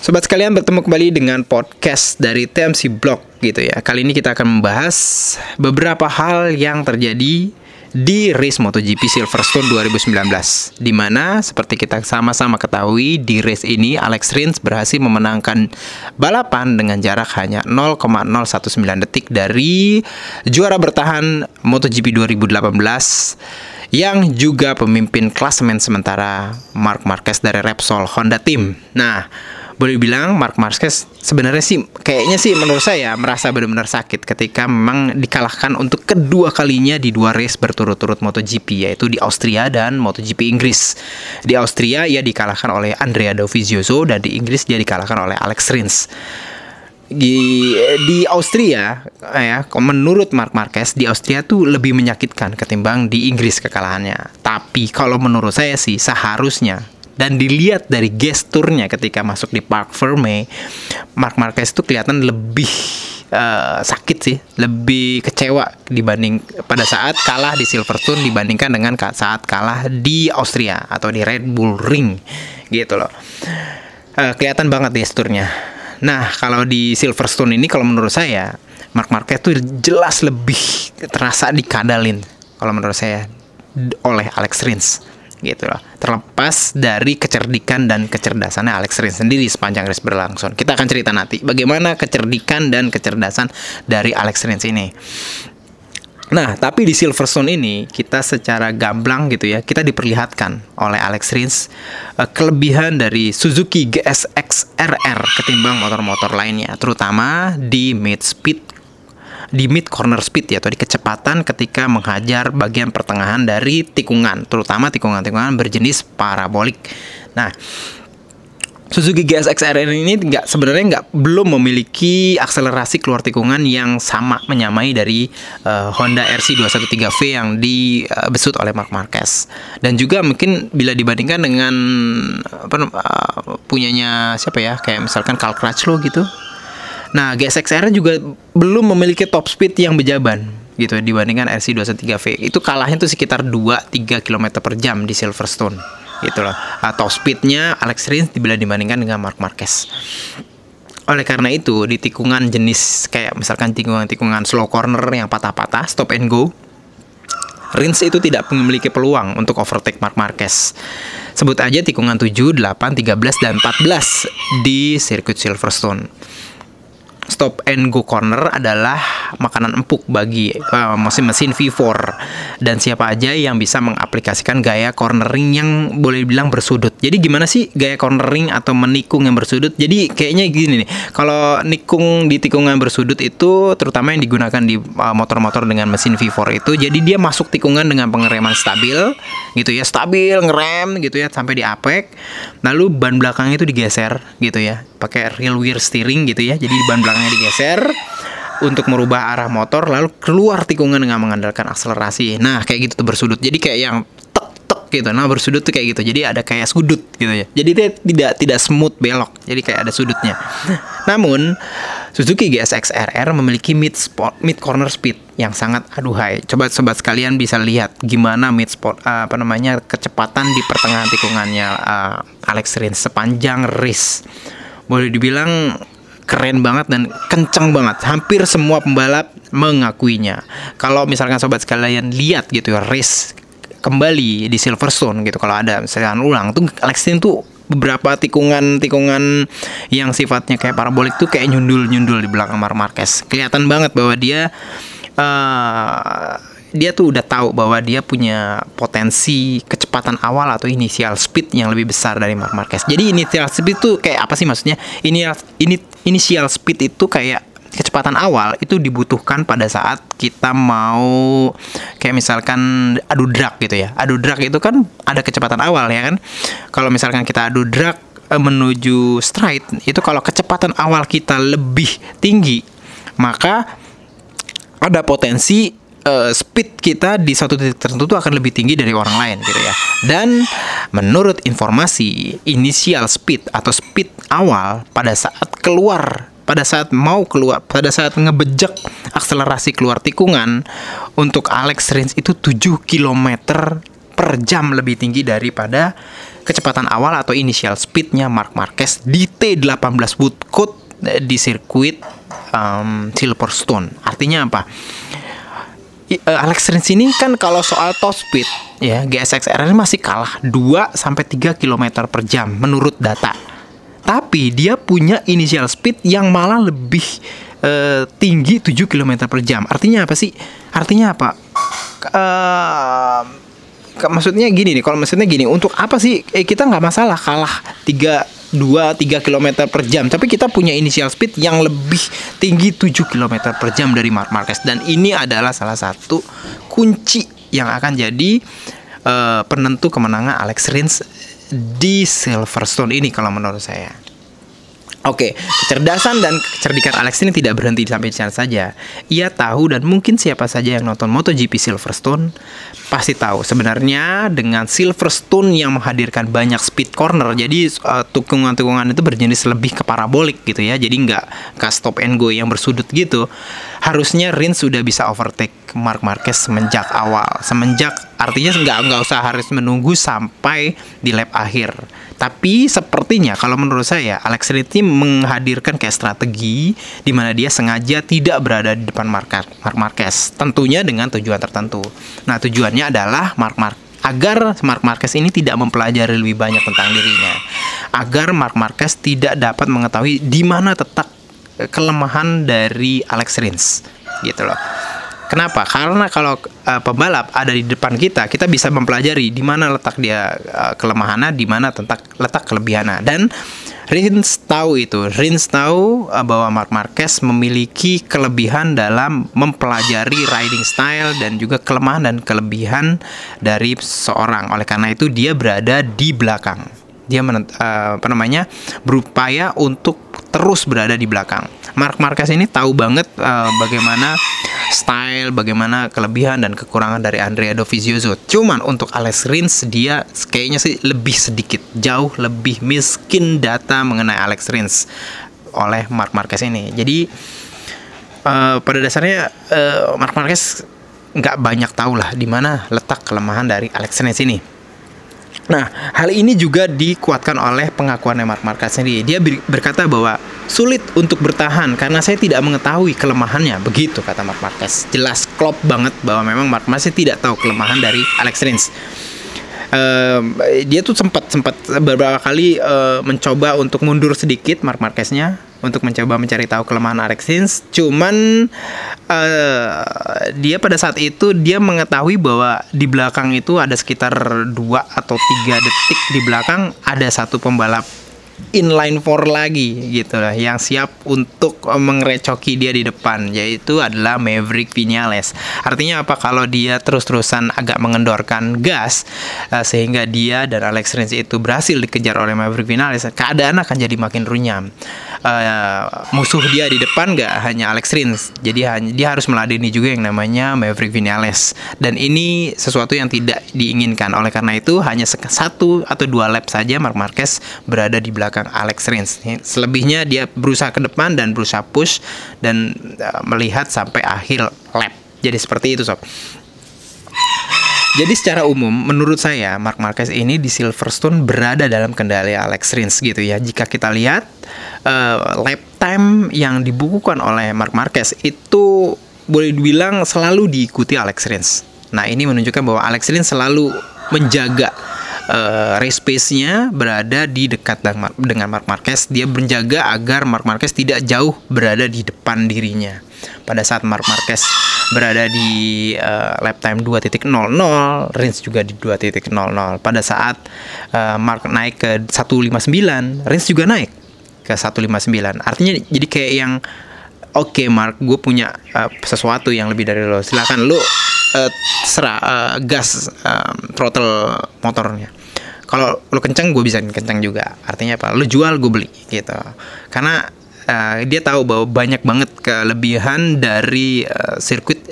Sobat sekalian bertemu kembali dengan podcast dari TMC Blog gitu ya. Kali ini kita akan membahas beberapa hal yang terjadi di race MotoGP Silverstone 2019 di mana seperti kita sama-sama ketahui di race ini Alex Rins berhasil memenangkan balapan dengan jarak hanya 0,019 detik dari juara bertahan MotoGP 2018 yang juga pemimpin klasemen sementara Mark Marquez dari Repsol Honda Team. Nah, boleh bilang Mark Marquez sebenarnya sih kayaknya sih menurut saya merasa benar-benar sakit ketika memang dikalahkan untuk kedua kalinya di dua race berturut-turut MotoGP yaitu di Austria dan MotoGP Inggris. Di Austria ia dikalahkan oleh Andrea Dovizioso dan di Inggris dia dikalahkan oleh Alex Rins di di Austria ya menurut Mark Marquez di Austria tuh lebih menyakitkan ketimbang di Inggris kekalahannya. Tapi kalau menurut saya sih seharusnya dan dilihat dari gesturnya ketika masuk di Park Ferme, Mark Marquez itu kelihatan lebih uh, sakit sih, lebih kecewa dibanding pada saat kalah di Silverstone dibandingkan dengan saat kalah di Austria atau di Red Bull Ring gitu loh. Uh, kelihatan banget gesturnya. Nah, kalau di Silverstone ini kalau menurut saya Mark Marquez itu jelas lebih terasa dikadalin kalau menurut saya oleh Alex Rins gitu loh. Terlepas dari kecerdikan dan kecerdasannya Alex Rins sendiri sepanjang race berlangsung. Kita akan cerita nanti bagaimana kecerdikan dan kecerdasan dari Alex Rins ini. Nah, tapi di Silverstone ini kita secara gamblang gitu ya, kita diperlihatkan oleh Alex Rins uh, kelebihan dari Suzuki GSX RR ketimbang motor-motor lainnya, terutama di mid speed di mid corner speed ya atau di kecepatan ketika menghajar bagian pertengahan dari tikungan, terutama tikungan-tikungan berjenis parabolik. Nah, Suzuki GSX RR ini nggak sebenarnya nggak belum memiliki akselerasi keluar tikungan yang sama menyamai dari uh, Honda RC 213V yang dibesut oleh Mark Marquez dan juga mungkin bila dibandingkan dengan apa uh, punyanya siapa ya kayak misalkan Carl Crutchlow gitu Nah, GSX-R juga belum memiliki top speed yang bejaban gitu dibandingkan RC213V. Itu kalahnya tuh sekitar 2-3 km per jam di Silverstone gitu loh. Atau speednya Alex Rins bila dibandingkan dengan Mark Marquez. Oleh karena itu, di tikungan jenis kayak misalkan tikungan-tikungan slow corner yang patah-patah, stop and go, Rins itu tidak memiliki peluang untuk overtake Mark Marquez. Sebut aja tikungan 7, 8, 13, dan 14 di sirkuit Silverstone stop and go corner adalah makanan empuk bagi uh, mesin-mesin V4 dan siapa aja yang bisa mengaplikasikan gaya cornering yang boleh bilang bersudut. Jadi gimana sih gaya cornering atau menikung yang bersudut? Jadi kayaknya gini nih. Kalau nikung di tikungan bersudut itu terutama yang digunakan di uh, motor-motor dengan mesin V4 itu jadi dia masuk tikungan dengan pengereman stabil gitu ya, stabil ngerem gitu ya sampai di apek. Lalu ban belakangnya itu digeser gitu ya, pakai real wheel steering gitu ya. Jadi ban belakang belakangnya digeser untuk merubah arah motor lalu keluar tikungan dengan mengandalkan akselerasi. Nah, kayak gitu tuh bersudut. Jadi kayak yang tek tek gitu. Nah, bersudut tuh kayak gitu. Jadi ada kayak sudut gitu ya. Jadi dia tidak tidak smooth belok. Jadi kayak ada sudutnya. Namun Suzuki GSX RR memiliki mid spot mid corner speed yang sangat aduhai. Coba sobat sekalian bisa lihat gimana mid spot uh, apa namanya kecepatan di pertengahan tikungannya uh, Alex Rins sepanjang race. Boleh dibilang keren banget dan kencang banget. Hampir semua pembalap mengakuinya. Kalau misalkan sobat sekalian lihat gitu ya race kembali di Silverstone gitu kalau ada misalkan ulang tuh Alex tuh beberapa tikungan-tikungan yang sifatnya kayak parabolik tuh kayak nyundul-nyundul di belakang Mark Marquez. Kelihatan banget bahwa dia uh, dia tuh udah tahu bahwa dia punya potensi kecepatan awal atau initial speed yang lebih besar dari Mark Marquez. Jadi initial speed itu kayak apa sih maksudnya? Ini ini initial speed itu kayak kecepatan awal itu dibutuhkan pada saat kita mau kayak misalkan adu drag gitu ya. Adu drag itu kan ada kecepatan awal ya kan. Kalau misalkan kita adu drag eh, menuju straight itu kalau kecepatan awal kita lebih tinggi maka ada potensi uh, speed kita di suatu titik tertentu tuh akan lebih tinggi dari orang lain gitu ya. Dan menurut informasi initial speed atau speed awal pada saat keluar pada saat mau keluar pada saat ngebejek akselerasi keluar tikungan untuk Alex Rins itu 7 km per jam lebih tinggi daripada kecepatan awal atau initial speednya Mark Marquez di T18 Woodcote di sirkuit um, Silverstone. Artinya apa? Uh, Alex Rins ini kan kalau soal top speed ya GSX-R ini masih kalah 2 sampai 3 km per jam menurut data. Tapi dia punya initial speed yang malah lebih uh, tinggi 7 km per jam. Artinya apa sih? Artinya apa? Uh, maksudnya gini nih, kalau maksudnya gini, untuk apa sih eh, kita nggak masalah kalah 3 2 3 km per jam tapi kita punya initial speed yang lebih tinggi 7 km per jam dari Mark Marquez dan ini adalah salah satu kunci yang akan jadi uh, penentu kemenangan Alex Rins di Silverstone ini kalau menurut saya. Oke, kecerdasan dan kecerdikan Alex ini tidak berhenti sampai di sana saja. Ia tahu dan mungkin siapa saja yang nonton MotoGP Silverstone pasti tahu sebenarnya dengan Silverstone yang menghadirkan banyak speed corner, jadi uh, tikungan-tikungan itu berjenis lebih ke parabolik gitu ya, jadi nggak ke stop and go yang bersudut gitu. Harusnya Rins sudah bisa overtake Mark Marquez semenjak awal, semenjak artinya nggak nggak usah harus menunggu sampai di lap akhir. Tapi sepertinya kalau menurut saya Alex ini menghadirkan kayak strategi di mana dia sengaja tidak berada di depan Mark, Marquez, tentunya dengan tujuan tertentu. Nah tujuannya adalah Mark Mark agar Mark Marquez ini tidak mempelajari lebih banyak tentang dirinya, agar Mark Marquez tidak dapat mengetahui di mana tetap kelemahan dari Alex Rins, gitu loh. Kenapa? Karena kalau uh, pembalap ada di depan kita, kita bisa mempelajari di mana letak dia uh, kelemahannya, di mana letak letak kelebihannya. Dan Rins tahu itu. Rins tahu uh, bahwa Mark Marquez memiliki kelebihan dalam mempelajari riding style dan juga kelemahan dan kelebihan dari seorang. Oleh karena itu dia berada di belakang. Dia menent, uh, apa namanya? berupaya untuk terus berada di belakang. Mark Marquez ini tahu banget uh, bagaimana style, bagaimana kelebihan dan kekurangan dari Andrea Dovizioso. Cuman untuk Alex Rins dia kayaknya sih lebih sedikit, jauh lebih miskin data mengenai Alex Rins oleh Mark Marquez ini. Jadi uh, pada dasarnya uh, Mark Marquez nggak banyak tahu lah di mana letak kelemahan dari Alex Rins ini. Nah, hal ini juga dikuatkan oleh pengakuan Mark Marquez sendiri. Dia berkata bahwa sulit untuk bertahan karena saya tidak mengetahui kelemahannya. Begitu kata Mark Marquez. Jelas klop banget bahwa memang Mark Marquez tidak tahu kelemahan dari Alex Rins. Uh, dia tuh sempat sempat beberapa kali uh, mencoba untuk mundur sedikit Mark Marqueznya untuk mencoba mencari tahu kelemahan Alex Rins. Cuman uh, dia pada saat itu dia mengetahui bahwa di belakang itu ada sekitar dua atau tiga detik di belakang ada satu pembalap inline four lagi gitu lah yang siap untuk mengerecoki dia di depan yaitu adalah Maverick Vinales. Artinya apa kalau dia terus-terusan agak mengendorkan gas uh, sehingga dia dan Alex Rins itu berhasil dikejar oleh Maverick Vinales, keadaan akan jadi makin runyam. Uh, musuh dia di depan gak hanya Alex Rins, jadi dia harus meladeni juga yang namanya Maverick Vinales dan ini sesuatu yang tidak diinginkan. Oleh karena itu hanya satu atau dua lap saja Mark Marquez berada di belakang belakang Alex Rins. Selebihnya dia berusaha ke depan dan berusaha push dan uh, melihat sampai akhir lap. Jadi seperti itu sob. Jadi secara umum menurut saya Mark Marquez ini di Silverstone berada dalam kendali Alex Rins gitu ya. Jika kita lihat uh, lap time yang dibukukan oleh Mark Marquez itu boleh dibilang selalu diikuti Alex Rins. Nah ini menunjukkan bahwa Alex Rins selalu menjaga uh, race pace-nya berada di dekat dengan Mark Marquez. Dia menjaga agar Mark Marquez tidak jauh berada di depan dirinya. Pada saat Mark Marquez berada di uh, lap time 2.00, Rins juga di 2.00. Pada saat uh, Mark naik ke 159, Rins juga naik ke 159. Artinya jadi kayak yang oke okay, Mark, gue punya uh, sesuatu yang lebih dari lo. Silakan lo uh, serah uh, gas uh, throttle motornya kalau lu kenceng gue bisa kenceng juga. Artinya apa? Lu jual gue beli gitu. Karena uh, dia tahu bahwa banyak banget kelebihan dari uh, sirkuit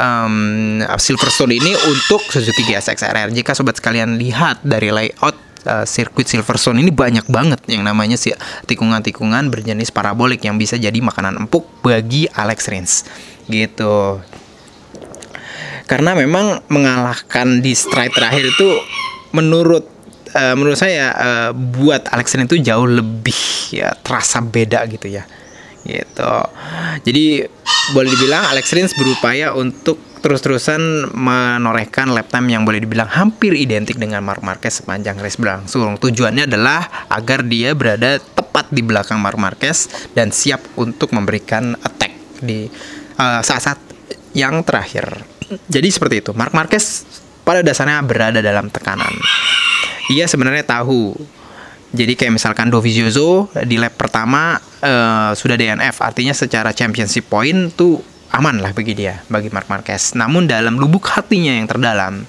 um, Silverstone ini untuk Suzuki GSX RR jika sobat sekalian lihat dari layout uh, sirkuit Silverstone ini banyak banget yang namanya sih tikungan-tikungan berjenis parabolik yang bisa jadi makanan empuk bagi Alex Rins gitu. Karena memang mengalahkan di stride terakhir itu menurut uh, menurut saya uh, buat Alex Rins itu jauh lebih ya terasa beda gitu ya gitu jadi boleh dibilang Alex Rins berupaya untuk terus-terusan menorehkan lap time yang boleh dibilang hampir identik dengan Mark Marquez sepanjang race berlangsung. Tujuannya adalah agar dia berada tepat di belakang Mark Marquez dan siap untuk memberikan attack di saat saat-saat yang terakhir. Jadi seperti itu. Mark Marquez pada dasarnya berada dalam tekanan. Ia sebenarnya tahu jadi kayak misalkan Dovizioso di lap pertama uh, sudah DNF, artinya secara championship point tuh aman lah bagi dia, bagi Mark Marquez. Namun dalam lubuk hatinya yang terdalam,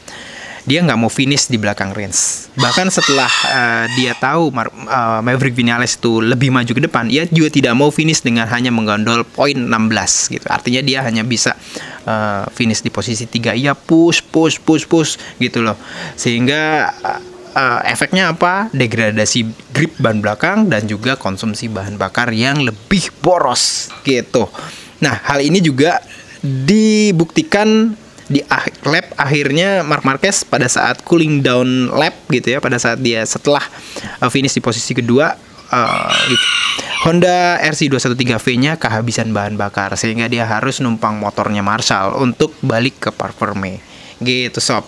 dia nggak mau finish di belakang Rins. Bahkan setelah uh, dia tahu Mar uh, Maverick Vinales itu lebih maju ke depan, ia juga tidak mau finish dengan hanya menggondol poin 16 gitu. Artinya dia hanya bisa uh, finish di posisi 3. Ia push, push, push, push gitu loh. Sehingga uh, efeknya apa? Degradasi grip ban belakang dan juga konsumsi bahan bakar yang lebih boros gitu. Nah, hal ini juga dibuktikan di lap akhirnya Mark Marquez pada saat cooling down lap gitu ya, pada saat dia setelah uh, finish di posisi kedua uh, gitu. Honda RC213V-nya kehabisan bahan bakar sehingga dia harus numpang motornya Marshall untuk balik ke Park Ferme. Gitu sob.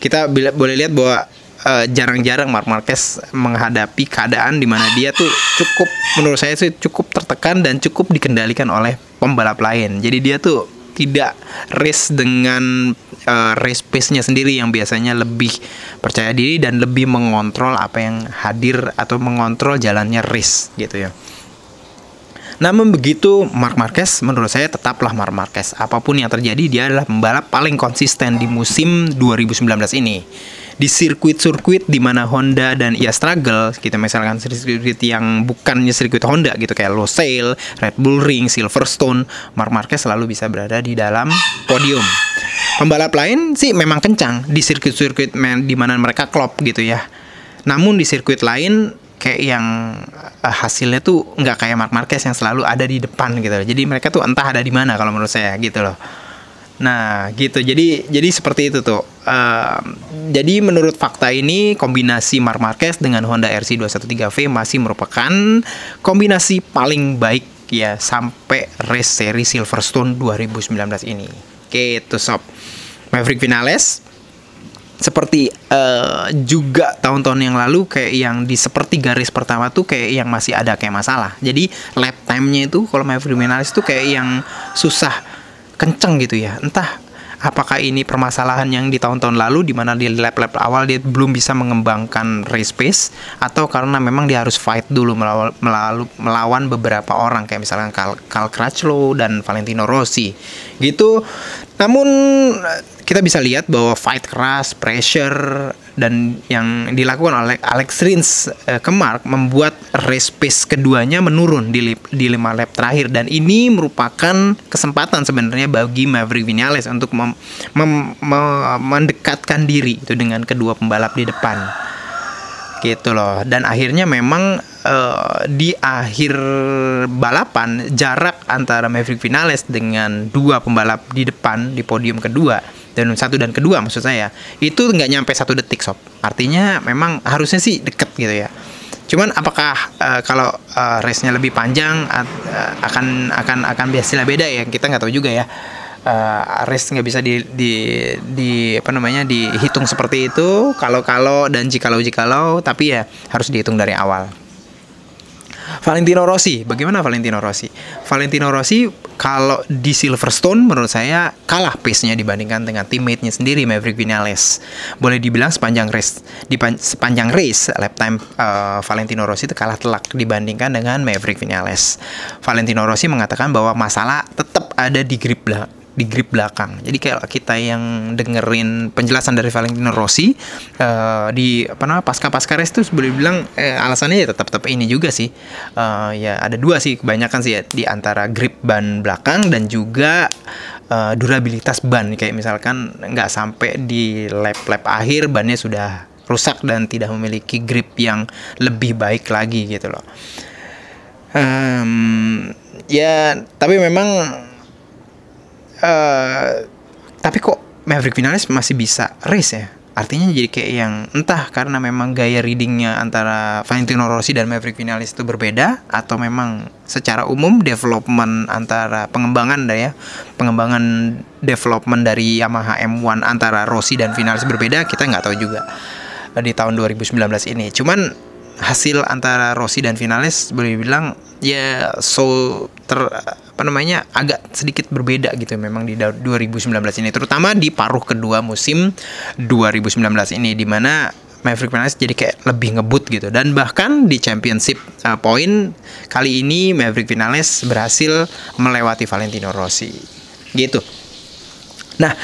Kita boleh lihat bahwa uh, jarang-jarang Mark Marquez menghadapi keadaan di mana dia tuh cukup menurut saya sih cukup tertekan dan cukup dikendalikan oleh pembalap lain. Jadi dia tuh tidak race dengan uh, race pace-nya sendiri yang biasanya lebih percaya diri dan lebih mengontrol apa yang hadir atau mengontrol jalannya race gitu ya. Namun begitu Mark Marquez menurut saya tetaplah Mark Marquez. Apa pun yang terjadi dia adalah pembalap paling konsisten di musim 2019 ini di sirkuit-sirkuit di mana Honda dan ia struggle kita misalkan sirkuit yang bukannya sirkuit Honda gitu kayak Losail, Red Bull Ring, Silverstone, Mark Marquez selalu bisa berada di dalam podium. Pembalap lain sih memang kencang di sirkuit-sirkuit di mana mereka klop gitu ya. Namun di sirkuit lain kayak yang uh, hasilnya tuh nggak kayak Mark Marquez yang selalu ada di depan gitu. Jadi mereka tuh entah ada di mana kalau menurut saya gitu loh. Nah, gitu. Jadi jadi seperti itu tuh. Uh, jadi menurut fakta ini kombinasi Mark Marquez dengan Honda RC213V masih merupakan kombinasi paling baik ya sampai race seri Silverstone 2019 ini. Gitu sob. Maverick Vinales seperti uh, juga tahun-tahun yang lalu kayak yang di seperti garis pertama tuh kayak yang masih ada kayak masalah. Jadi lap time-nya itu kalau Maverick Vinales tuh kayak yang susah kenceng gitu ya. Entah apakah ini permasalahan yang di tahun-tahun lalu di mana di lap-lap awal dia belum bisa mengembangkan race pace atau karena memang dia harus fight dulu melawan, melawan beberapa orang kayak misalnya Carl, Carl Crutchlow dan Valentino Rossi. Gitu. Namun kita bisa lihat bahwa fight keras, pressure dan yang dilakukan oleh Alex Rins uh, ke membuat race pace keduanya menurun di di lima lap terakhir. Dan ini merupakan kesempatan sebenarnya bagi Maverick Vinales untuk mem, mem, mem, mendekatkan diri itu dengan kedua pembalap di depan. Gitu loh. Dan akhirnya memang uh, di akhir balapan jarak antara Maverick Vinales dengan dua pembalap di depan di podium kedua dan satu dan kedua maksud saya. Itu nggak nyampe satu detik sob. Artinya memang harusnya sih deket gitu ya. Cuman apakah uh, kalau uh, race-nya lebih panjang uh, akan akan akan biasanya beda ya? Kita nggak tahu juga ya. Uh, race nggak bisa di, di di apa namanya dihitung seperti itu kalau kalau dan jikalau jikalau tapi ya harus dihitung dari awal Valentino Rossi, bagaimana Valentino Rossi? Valentino Rossi kalau di Silverstone menurut saya kalah pace-nya dibandingkan dengan teammate-nya sendiri Maverick Vinales. Boleh dibilang sepanjang race di sepanjang race lap time uh, Valentino Rossi itu kalah telak dibandingkan dengan Maverick Vinales. Valentino Rossi mengatakan bahwa masalah tetap ada di grip di grip belakang. Jadi kayak kita yang dengerin penjelasan dari Valentino Rossi uh, di apa namanya pasca pasca race itu boleh bilang eh, alasannya ya tetap tetap ini juga sih. Uh, ya ada dua sih kebanyakan sih ya di antara grip ban belakang dan juga uh, durabilitas ban kayak misalkan nggak sampai di lap lap akhir bannya sudah rusak dan tidak memiliki grip yang lebih baik lagi gitu loh. Um, ya tapi memang uh, tapi kok Maverick Vinales masih bisa race ya? Artinya jadi kayak yang entah karena memang gaya readingnya antara Valentino Rossi dan Maverick Vinales itu berbeda atau memang secara umum development antara pengembangan ya pengembangan development dari Yamaha M1 antara Rossi dan Vinales berbeda kita nggak tahu juga di tahun 2019 ini. Cuman hasil antara Rossi dan Vinales boleh bilang ya so ter apa namanya agak sedikit berbeda gitu memang di 2019 ini. Terutama di paruh kedua musim 2019 ini di mana Maverick Vinales jadi kayak lebih ngebut gitu. Dan bahkan di championship uh, point kali ini Maverick Vinales berhasil melewati Valentino Rossi gitu. Nah,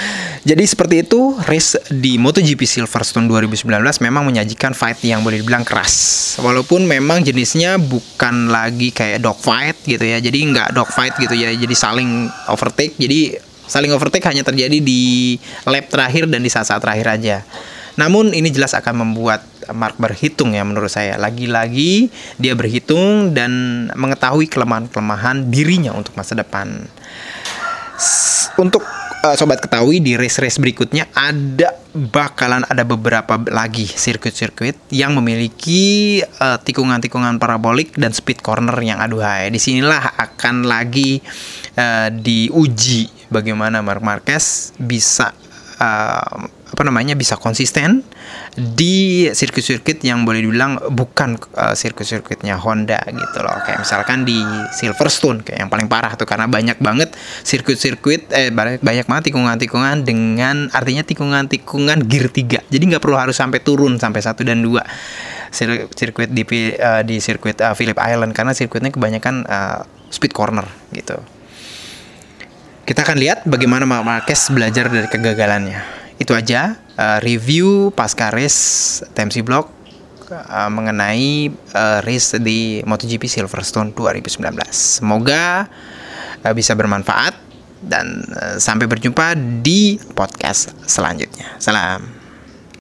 jadi seperti itu race di MotoGP Silverstone 2019 memang menyajikan fight yang boleh dibilang keras. Walaupun memang jenisnya bukan lagi kayak dogfight gitu ya. Jadi nggak dogfight gitu ya. Jadi saling overtake. Jadi saling overtake hanya terjadi di lap terakhir dan di saat-saat terakhir aja. Namun ini jelas akan membuat Mark berhitung ya menurut saya. Lagi-lagi dia berhitung dan mengetahui kelemahan-kelemahan dirinya untuk masa depan. Untuk uh, sobat ketahui di race-race berikutnya ada bakalan ada beberapa lagi sirkuit-sirkuit yang memiliki uh, tikungan-tikungan parabolik dan speed corner yang aduhai. Di sinilah akan lagi uh, diuji bagaimana Mark Marquez bisa uh, apa namanya bisa konsisten di sirkuit-sirkuit yang boleh dibilang bukan uh, sirkuit-sirkuitnya Honda gitu loh. Kayak misalkan di Silverstone kayak yang paling parah tuh karena banyak banget sirkuit-sirkuit eh banyak banget tikungan-tikungan dengan artinya tikungan-tikungan gear 3 jadi nggak perlu harus sampai turun sampai satu dan dua. Sirkuit di uh, di sirkuit uh, Phillip Island karena sirkuitnya kebanyakan uh, speed corner gitu. Kita akan lihat bagaimana Marquez belajar dari kegagalannya itu aja uh, review pasca race TMC Block uh, mengenai uh, race di MotoGP Silverstone 2019. Semoga uh, bisa bermanfaat dan uh, sampai berjumpa di podcast selanjutnya. Salam.